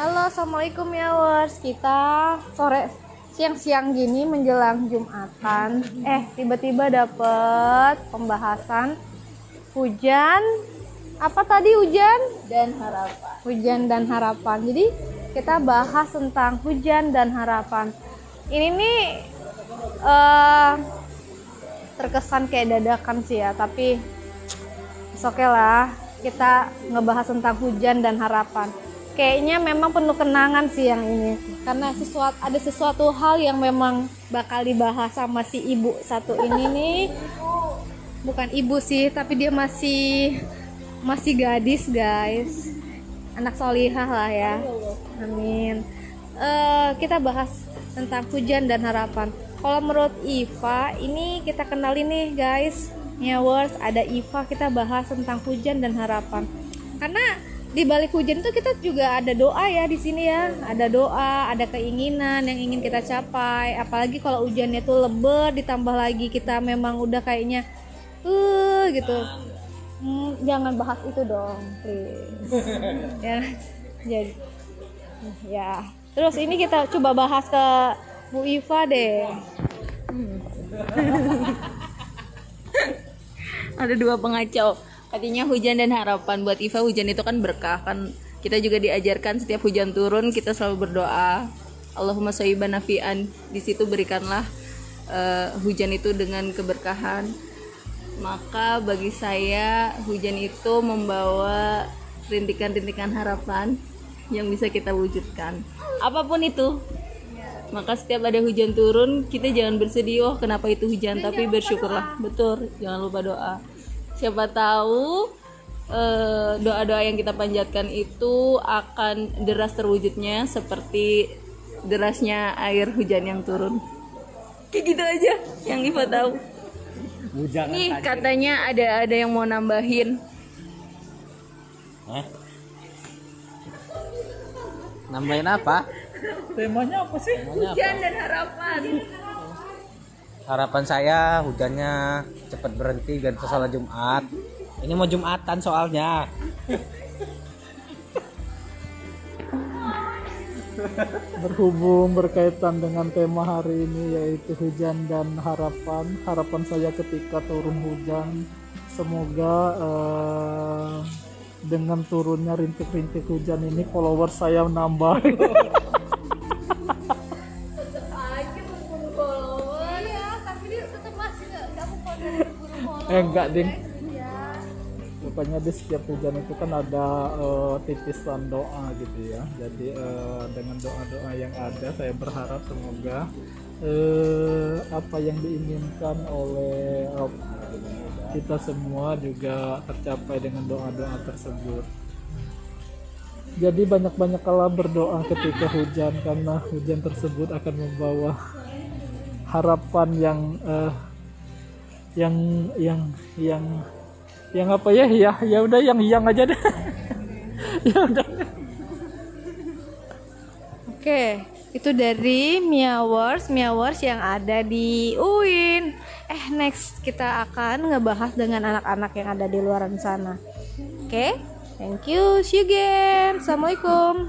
Halo, assalamualaikum ya Wars. Kita sore siang-siang gini menjelang Jumatan. Eh, tiba-tiba dapet pembahasan hujan. Apa tadi hujan? dan harapan. Hujan dan harapan. Jadi kita bahas tentang hujan dan harapan. Ini nih eh terkesan kayak dadakan sih ya, tapi oke okay lah kita ngebahas tentang hujan dan harapan kayaknya memang penuh kenangan sih yang ini. Karena sesuatu ada sesuatu hal yang memang bakal dibahas sama si ibu satu ini nih. Bukan ibu sih tapi dia masih masih gadis guys. Anak solihah lah ya. Amin. Eh, kita bahas tentang hujan dan harapan. Kalau menurut Iva ini kita kenalin nih guys. Nyawers ada Iva kita bahas tentang hujan dan harapan. Karena di balik hujan itu kita juga ada doa ya di sini ya. Ada doa ada keinginan yang ingin kita capai. Apalagi kalau hujannya tuh lebat ditambah lagi kita memang udah kayaknya uh gitu. Hmm, jangan bahas itu dong please. Ya jadi ya. Terus ini kita coba bahas ke Bu Iva deh. Ada dua pengacau. Artinya hujan dan harapan buat Iva hujan itu kan berkah kan. Kita juga diajarkan setiap hujan turun kita selalu berdoa. Allahumma shayyiban nafi'an. Di situ berikanlah eh, hujan itu dengan keberkahan. Maka bagi saya hujan itu membawa rintikan-rintikan harapan yang bisa kita wujudkan. Apa pun itu, maka setiap ada hujan turun, kita jangan bersedih, oh kenapa itu hujan, tapi bersyukurlah. Betul, jangan lupa doa. Siapa tahu eh, doa-doa yang kita panjatkan itu akan deras terwujudnya seperti derasnya air hujan yang turun. Kayak gitu aja yang Iva tahu. Hujan Nih katanya ada ada yang mau nambahin. Hah? Nambahin apa? Temanya apa sih? Apa? Hujan dan harapan. Harapan saya hujannya cepat berhenti dan sholat Jumat. Ini mau Jumatan soalnya. Berhubung berkaitan dengan tema hari ini yaitu hujan dan harapan. Harapan saya ketika turun hujan semoga eh, dengan turunnya rintik-rintik hujan ini follower saya nambah. eh enggak ding. Pokoknya di setiap hujan itu kan ada eh, titisan doa gitu ya. Jadi eh, dengan doa-doa yang ada saya berharap semoga eh, apa yang diinginkan oleh eh, kita semua juga tercapai dengan doa-doa tersebut. Jadi banyak-banyak kala berdoa ketika hujan karena hujan tersebut akan membawa harapan yang eh, yang yang yang yang apa ya ya ya udah yang yang aja deh ya udah Oke, itu dari Miawars, Miawars yang ada di UIN. Eh, next kita akan ngebahas dengan anak-anak yang ada di luar sana. Oke, thank you, see you again. Assalamualaikum.